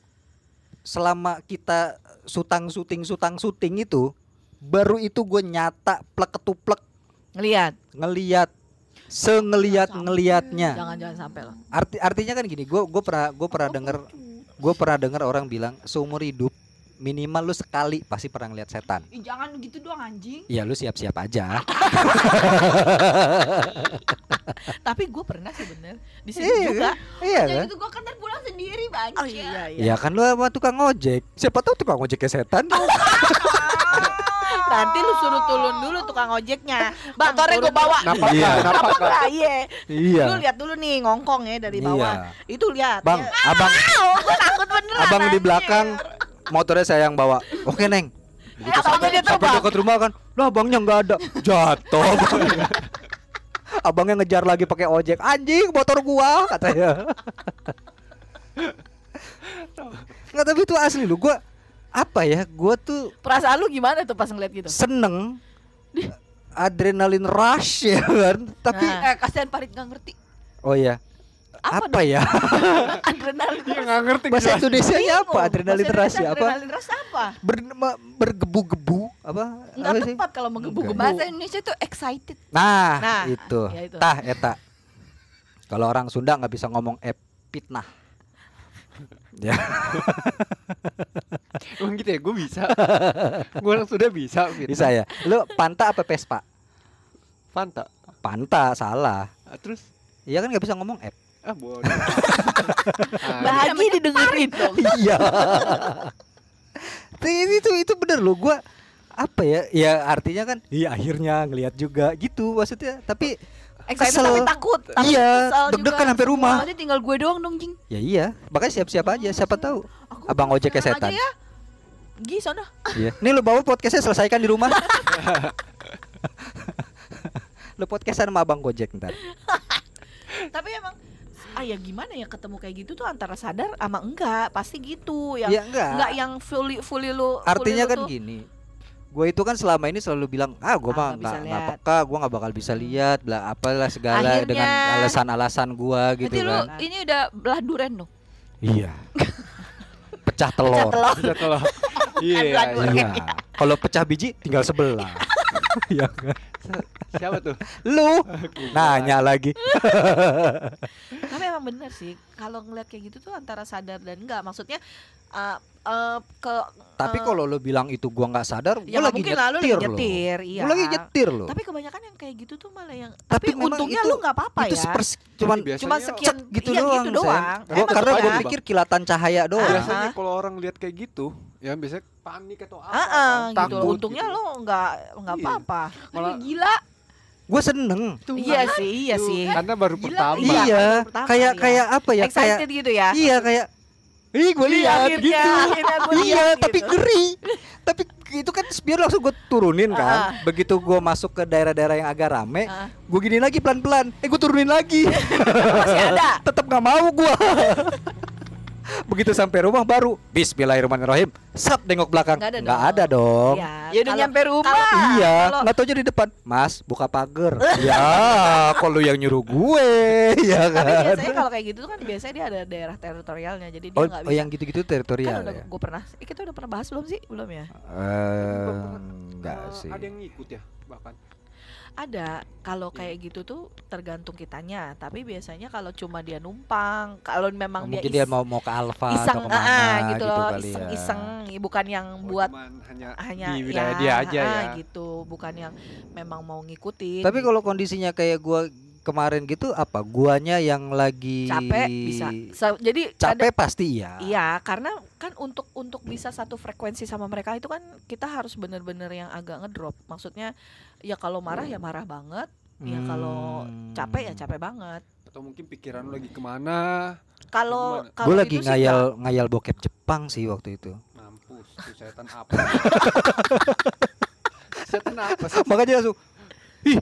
selama kita sutang syuting sutang syuting itu baru itu gue nyata plek ketuplek ngelihat. ngeliat sengeliat ngeliatnya Jangan jangan sampai lah. arti artinya kan gini gue gue pernah gue pernah denger gue pernah denger orang bilang seumur hidup minimal lu sekali pasti pernah ngeliat setan Ih, jangan gitu doang anjing. ya lu siap-siap aja (laughs) Tapi gue pernah sih bener di sini Iya, juga. iya kan gitu gua kan pulang sendiri banyak. Oh iya iya. ya kan lu sama tukang ojek siapa tahu tukang ojeknya setan (laughs) Nanti lu suruh turun dulu tukang ojeknya. Bang, Motornya gua bawa. Napak Iya. enggak? Iya. iya Lu lihat dulu nih ngongkong ya dari bawah. iya Itu lihat. bang ya. abang Oh, gue takut beneran. abang di belakang motornya saya yang bawa. Oke neng. Eh, abangnya dia sampai dekat rumah kan lah abangnya nggak ada. Jatuh. Abangnya. (laughs) abangnya ngejar lagi pakai ojek. Anjing motor gua katanya. (laughs) Nggak tapi itu asli lu gua apa ya gua tuh Perasaan lu gimana tuh pas ngeliat gitu? seneng. Adrenalin rush ya kan? Tapi Nah. Eh kasihan Farid nggak ngerti. oh ya Apa apa, ya (laughs) Adrenalin. Dia nggak ngerti bahasa. Indonesia nya apa adrenalin ya Indonesia apa Adrenalin rush apa? Ber, bergebu-gebu apa Enggak apa sih tepat kalau menggebu-gebu. Bahasa Indonesia tuh excited. Nah, Nah, itu. ya itu. Tah eta. Kalau orang Sunda nggak bisa ngomong epitnah. ya, (laughs) Emang gitu ya, gue bisa. gue orang sudah bisa. Gitu. bisa ya. Lu panta apa Vespa? Fanta. Panta, salah. Ah, terus Iya kan nggak bisa ngomong ep. Ah bodoh. (laughs) Ah, Haji didengerin dong. Iya. Tapi itu itu bener loh gua apa ya? Ya artinya kan iya akhirnya ngelihat juga gitu maksudnya. Tapi Excited Kesel. tapi takut. Tapi Iya, deg-degan sampai rumah. Berarti tinggal gue doang dong, Jing. ya iya, makanya siap-siap aja siapa tahu. Aku Abang ojeknya tenang setan. aja ya. Gi sono. Iya. Nih lu bawa podcastnya selesaikan di rumah. (laughs) lu podcastan sama abang Gojek ntar. Tapi emang ah ya gimana ya ketemu kayak gitu tuh antara sadar sama enggak pasti gitu yang ya enggak. enggak yang fully fully lu fully Artinya lu kan tuh- gini. Gue itu kan selama ini selalu bilang, ah gue Ah, mah nggak nggak nggak lihat." peka, gue nggak bakal bisa lihat, bla apalah segala Akhirnya- dengan alasan-alasan gue gitu lu kan. ini udah belah duren dong. Iya. (laughs) pecah telur. Pecah telur. Iya, iya. Iya. Kalau pecah biji tinggal sebelah. (laughs) (laughs) Iya kan? Siapa tuh? Lu nanya lagi. (laughs) Tapi emang bener sih kalau ngeliat kayak gitu tuh antara sadar dan enggak maksudnya uh, uh, ke Tapi eh, kalau lu bilang itu gua nggak sadar, ya gua lagi mungkin nyetir lagi loh. nyetir iya Gua lagi nyetir loh. tapi kebanyakan yang kayak gitu tuh malah yang Tapi tapi, untungnya itu- lu nggak apa-apa itu ya sepers cuman Biasanya cuma sekian cet gitu iya, doang, gitu doang Gua Emang karena aja. pikir kilatan cahaya doang. Biasanya kalau orang lihat kayak gitu, ya biasanya panik atau apa? Heeh, kan, gitu takut untungnya gitu. lu nggak nggak Iya. apa-apa Malah- Aduh, gila. Gue seneng. iya sih iya Tuh, sih Karena baru Gila, pertama. Iya, Iya, pertama, kayak iya. kayak apa ya? Kayak excited gitu ya iya kayak Ih, gue Iya, lihat gitu. akhirnya gua iya, lihat tapi gitu. ngeri. tapi itu kan biar langsung gue turunin kan. Ah. Begitu gue masuk ke daerah-daerah yang agak rame, Ah. gue gini lagi pelan-pelan. Eh, gue turunin lagi. Masih ada. (laughs) Tetap nggak mau gue. (laughs) Begitu sampai rumah baru Bismillahirrahmanirrahim Sap nengok belakang Nggak ada Nggak dong. ada dong Iya, Ya udah kalau- nyampe rumah. kalau- Iya, kalau- nggak taunya di depan. Mas, buka pagar. (laughs) ya, kok lu yang nyuruh gue, ya Tapi kan? biasanya kalau kayak gitu tuh kan biasanya dia ada daerah teritorialnya, jadi dia Oh, nggak oh bisa. yang gitu-gitu kan teritorial udah ya? gue pernah, eh, kita udah pernah bahas belum sih? Belum ya? Eh, Belum enggak Eh, sih. ada yang ngikut ya bahkan Ada. Kalau Iya. kayak gitu tuh tergantung kitanya. Tapi biasanya kalau cuma dia numpang, kalau memang Oh, dia mungkin is- dia mau mau ke Alfa iseng, atau ke mana ah, gitu, gitu loh, kali ya. iseng-iseng, bukan yang Oh, buat hanya, hanya di wilayah ya, dia aja ah, ya gitu, bukan yang memang mau ngikutin. Tapi kalau kondisinya kayak gua kemarin gitu apa? Guanya yang lagi capek bisa. So, jadi Capek ada- pasti ya. Iya, karena kan untuk untuk bisa satu frekuensi sama mereka itu kan kita harus bener-bener yang agak ngedrop. Maksudnya ya kalau marah ya marah banget, ya kalau Hmm. capek ya capek banget. atau mungkin pikiran lu lagi ke mana Kalau Gue lagi itu sih ngayal ngayal bokep Jepang sih waktu itu. mampus tuh setan apa (laughs) setan apa sih Makanya langsung ih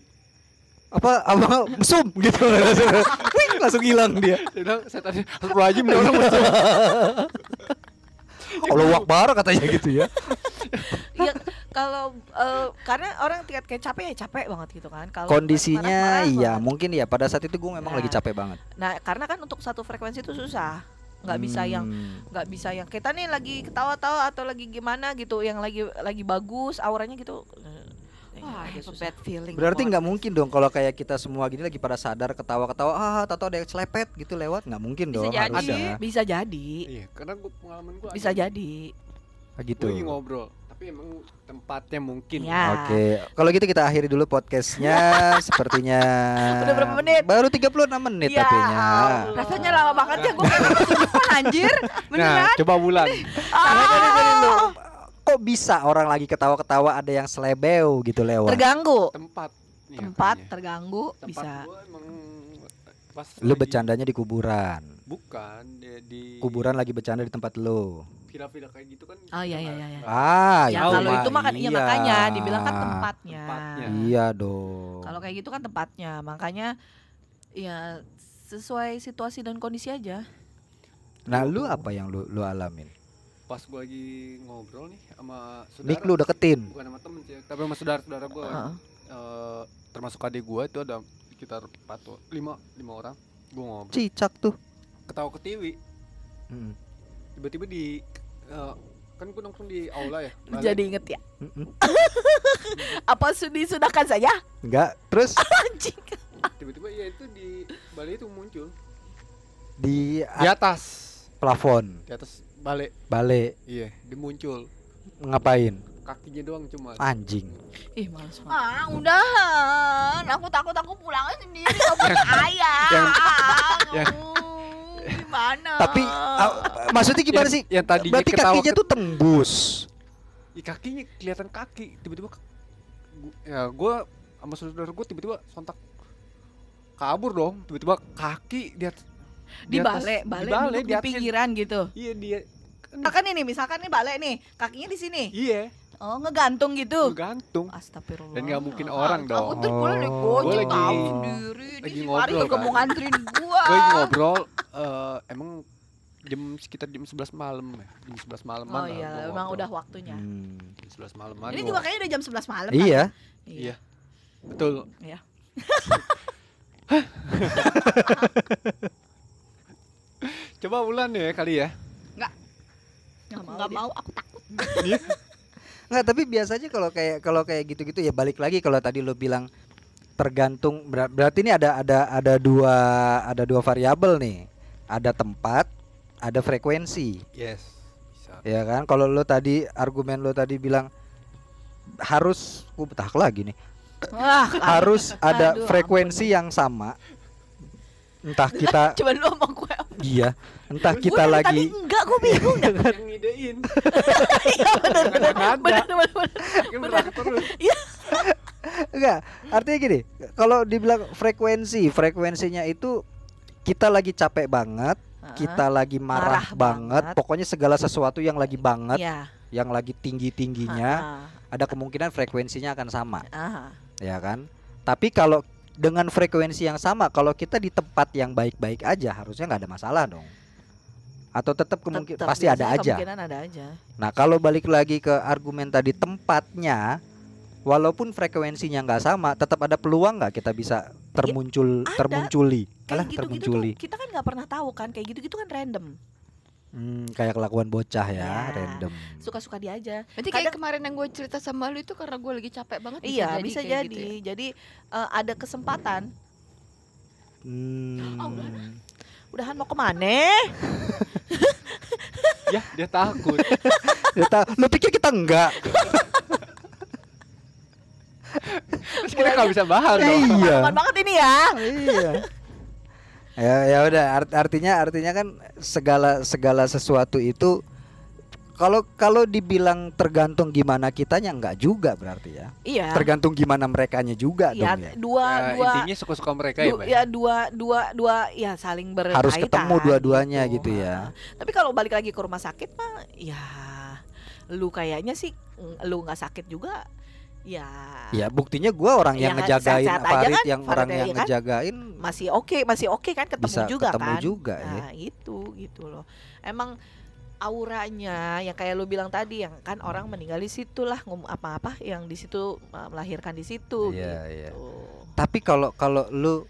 apa apa mesum gitu langsung, Wih, langsung hilang dia. setan Astagfirullahaladzim nih orang mesum (laughs) Allah Akbar katanya gitu ya. Iya, (laughs) kalau eh, karena orang tingkat kayak capek ya capek banget gitu kan. Kalau Kondisinya marah-marah iya banget. mungkin ya pada saat itu gue memang Nah. lagi capek banget. Nah, karena kan untuk satu frekuensi itu susah. nggak bisa yang Hmm. nggak bisa yang kita nih lagi ketawa-tawa atau lagi gimana gitu yang lagi lagi bagus auranya gitu Wah, agak itu susah. bad feeling. Berarti nggak mungkin dong kalau kayak kita semua gini lagi pada sadar ketawa-ketawa ah tato ada yang celepet gitu lewat nggak mungkin Bisa dong jadi. harusnya bisa jadi iya karena gua pengalaman gua bisa jadi Ah, gitu. lagi ngobrol tapi emang tempatnya mungkin Ya. Oke, kalau gitu kita akhiri dulu podcastnya. Sepertinya (laughs) Udah berapa menit? Baru 36 menit Ya tapinya. Allah. Rasanya lama banget ya gue kayak anjir. nah Beneran. coba bulan lu, Kok bisa orang lagi ketawa-ketawa ada yang selebeu gitu lewat? terganggu tempat Iya, tempat kayaknya. terganggu tempat bisa gua emang pas Lu lagi- bercandanya di kuburan. bukan di, di Kuburan lagi bercanda di tempat lu. villa-villa kayak gitu kan Oh, iya, iya, iya, iya. Ah, ya itu kalau mah itu makan iya iya. makanya dibilang kan tempatnya, Tempatnya. Iya dong. kalau kayak gitu kan tempatnya makanya ya sesuai situasi dan kondisi aja Nah, lu apa yang lu lu alamin? Pas gua lagi ngobrol nih sama saudara Nik lu deketin. bukan sama temen sih tapi sama saudara-saudara gua. Heeh. eh, termasuk adik gua itu ada sekitar empat lima lima orang. Gua ngobrol. Cicak tuh. ketawa ke TV Mm-mm. tiba-tiba di eh, kan gua nongkrong di aula ya? Balai. jadi inget ya? (laughs) Apa sudi sudahkan saja? Enggak, terus? (laughs) Anjing. Tiba-tiba ya itu di balai itu muncul. Di di atas. Plafon. Di atas balai balik iya dia muncul ngapain? kakinya doang cuma Anjing. ih males banget Ah, udahan. Aku takut aku pulangnya sendiri (laughs) ke ayah. yang- yang- Gimana? Tapi ah, maksudnya gimana Yang- sih? yang tadinya Berarti ketawa kakinya tuh tembus. Ih, kakinya kelihatan kaki tiba-tiba ya gua sama saudara gua tiba-tiba sontak kabur dong tiba-tiba kaki di atas di atas- balai di balai di, pinggiran gitu iya dia nah, kan ini misalkan nih balai nih kakinya di sini iya oh ngegantung gitu gantung astagfirullah dan nggak mungkin orang Aku dong tuh boleh Oh. Gua gojek lagi- tahu sendiri. lagi Ini si ngobrol kan. mau nganterin gua. gue lagi ngobrol eh, emang jam sekitar jam 11 malam ya jam 11 malam oh iya memang udah waktunya Hmm. jam 11 malaman ini gua- juga kayaknya udah jam 11 malam kan? Iya. iya betul Iya. (laughs) coba bulan ya kali ya nggak mau, Nggak mau, aku takut. (laughs) Nggak, tapi biasanya kalau kayak kalau kayak gitu-gitu ya balik lagi kalau tadi lo bilang tergantung ber- berarti ini ada ada ada dua ada dua variabel nih. Ada tempat, ada frekuensi. yes bisa Ya kan? Kalau lo tadi argumen lo tadi bilang harus gue betah lagi nih. Wah, Harus ada Aduh, frekuensi yang sama. Entah (laughs) kita coba lu sama gue iya, entah Gua kita tadi lagi enggak gue bingung dah (laughs) yang ngidein (laughs) iya bener bener Nggak ada. bener bener bener kan berat terus Enggak, artinya gini, kalau dibilang frekuensi, frekuensinya itu kita lagi capek banget, kita lagi marah, Marah banget, banget. pokoknya segala sesuatu yang lagi banget, Iya. yang lagi tinggi-tingginya, Heeh. ada kemungkinan frekuensinya akan sama, Ah. ya kan? Tapi kalau dengan frekuensi yang sama, kalau kita di tempat yang baik-baik aja, harusnya nggak ada masalah dong. Atau tetap kemungkinan pasti ada aja. Kemungkinan ada aja. Nah, kalau balik lagi ke argumen tadi tempatnya, walaupun frekuensinya nggak sama, tetap ada peluang nggak kita bisa termuncul ada. termunculi, Kayak Alah, gitu-gitu termunculi. tuh kita kan nggak pernah tahu kan kayak gitu-gitu kan random. Hmm, kayak kelakuan bocah ya, Ya. random. Suka-suka dia aja. Berarti kayak kemarin yang gue cerita sama lu itu karena gue lagi capek banget Iya, bisa kayak jadi. gitu ya. Jadi eh, ada kesempatan. Hmm. Ah, Udahan mau ke mana? (laughs) ya dia takut (laughs) Dia tahu- lu pikir kita enggak? terus kita nggak bisa bahas dong iya. Banget ini ya. iya. Ya ya udah art- artinya artinya kan segala segala sesuatu itu kalau kalau dibilang tergantung gimana kitanya enggak juga berarti ya. Iya. Tergantung gimana merekanya juga Ya, dong ya. dua Ya, dua intinya suka-suka mereka ya du- Pak? ya dua dua dua ya saling berkaitan. Harus ketemu dua-duanya gitu Ah. ya. Tapi kalau balik lagi ke rumah sakit mah ya lu kayaknya sih lu nggak sakit juga ya Ya buktinya gua orang yang Ya, ngejagain aja Farid kan, yang Farid orang ya yang kan? ngejagain masih oke masih oke kan ketemu bisa juga ketemu kan juga ya. nah itu gitu loh emang auranya yang kayak lu bilang tadi yang kan orang meninggal di situ lah ngomong apa-apa yang di situ uh, melahirkan di situ Iya, gitu. iya. Tapi kalau kalau lu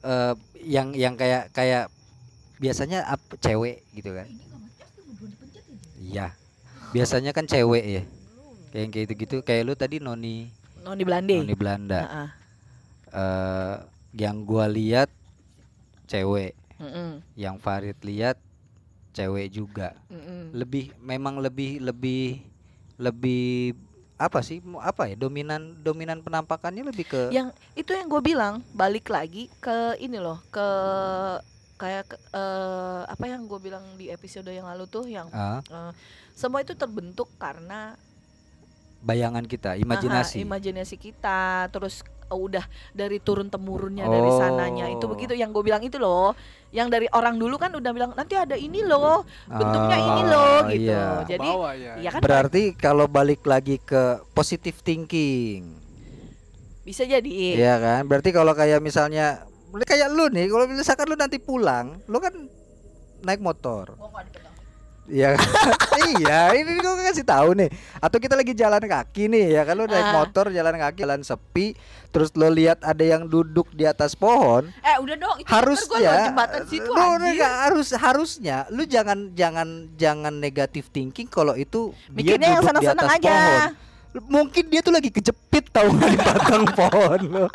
eh, yang yang kayak kayak biasanya ap- cewek gitu kan? Iya. Biasanya kan cewek ya. Kayak yang kayak gitu-gitu kayak lu tadi noni Noni Belande noni Belanda. Heeh. Eh yang gua lihat cewek, Mm-mm. yang Farid lihat cewek juga. Mm-mm. Lebih memang lebih lebih lebih apa sih apa ya dominan dominan penampakannya lebih ke yang itu yang gue bilang balik lagi ke ini loh ke kayak ke- eh, apa yang gue bilang di episode yang lalu tuh yang ah, eh, semua itu terbentuk karena bayangan kita, aha, imajinasi. imajinasi kita terus eh, udah dari turun temurunnya dari sananya itu Oh. begitu yang gue bilang itu loh yang dari orang dulu kan udah bilang nanti ada ini loh bentuknya Ah, ini loh gitu iya. jadi bawah ya ya kan Berarti kalau balik lagi ke positive thinking, bisa jadi ya kan? Berarti kalau kayak misalnya kayak lu nih, kalau misalkan lu nanti pulang, lu kan naik motor. Iya. (laughs) iya, ini gue kasih tahu nih. Atau kita lagi jalan kaki nih ya. Kalau naik uh. motor jalan kaki jalan sepi, terus lo lihat ada yang duduk di atas pohon. Eh, udah dong. Itu harusnya jembatan lo, harus harusnya lu jangan jangan jangan negatif thinking kalau itu Mikirnya dia yang senang-senang aja. pohon. Mungkin dia tuh lagi kejepit tahu di batang (laughs) pohon lo. (laughs)